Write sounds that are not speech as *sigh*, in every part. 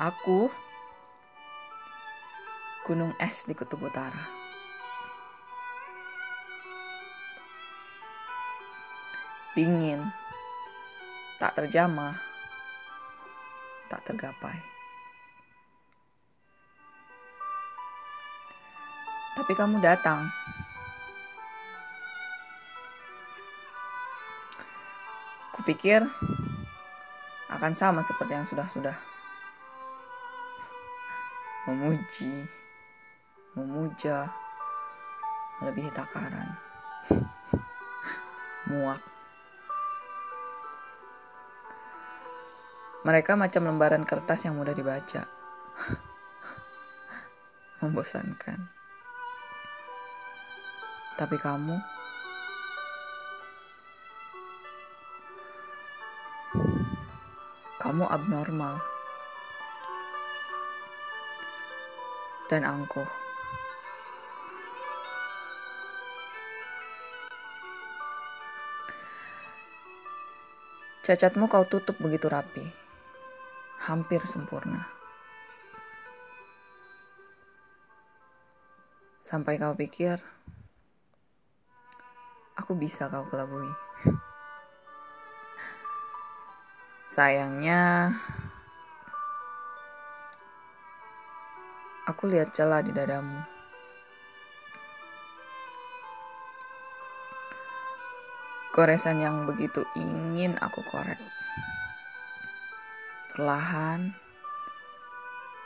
Aku gunung es di kutub utara. Dingin, tak terjamah, tak tergapai. Tapi kamu datang. Kupikir akan sama seperti yang sudah-sudah. Memuji, memuja, melebihi takaran. *laughs* Muak. Mereka macam lembaran kertas yang mudah dibaca. *laughs* Membosankan. Tapi kamu kamu abnormal dan angkuh. Cacatmu kau tutup begitu rapi, hampir sempurna. Sampai kau pikir, aku bisa kau kelabui. *laughs* Sayangnya, aku lihat celah di dadamu. Goresan yang begitu ingin aku korek. Perlahan,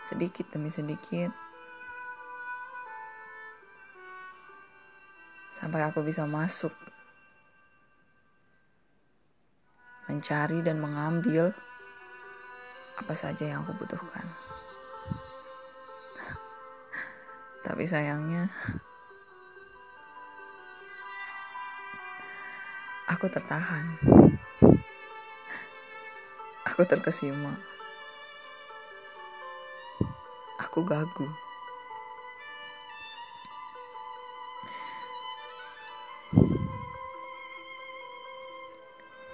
sedikit demi sedikit, sampai aku bisa masuk mencari dan mengambil apa saja yang aku butuhkan. Tapi sayangnya, aku tertahan. Aku terkesima. Aku gagu.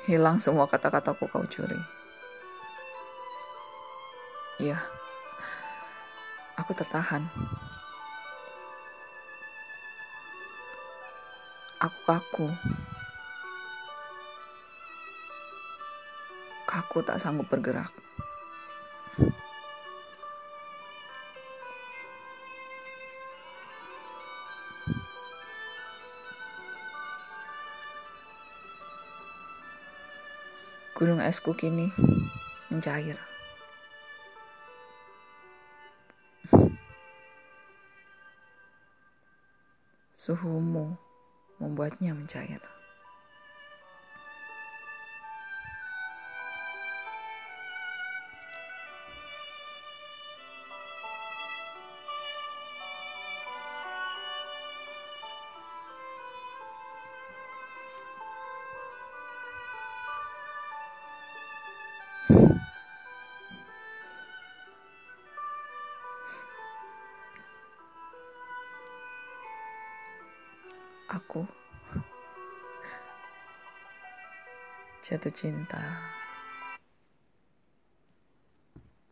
Hilang semua kata-kataku kau curi. Iya, aku tertahan. Aku kaku. Kaku tak sanggup bergerak. Gunung esku kini mencair. Suhumu membuatnya mencair. Aku jatuh cinta.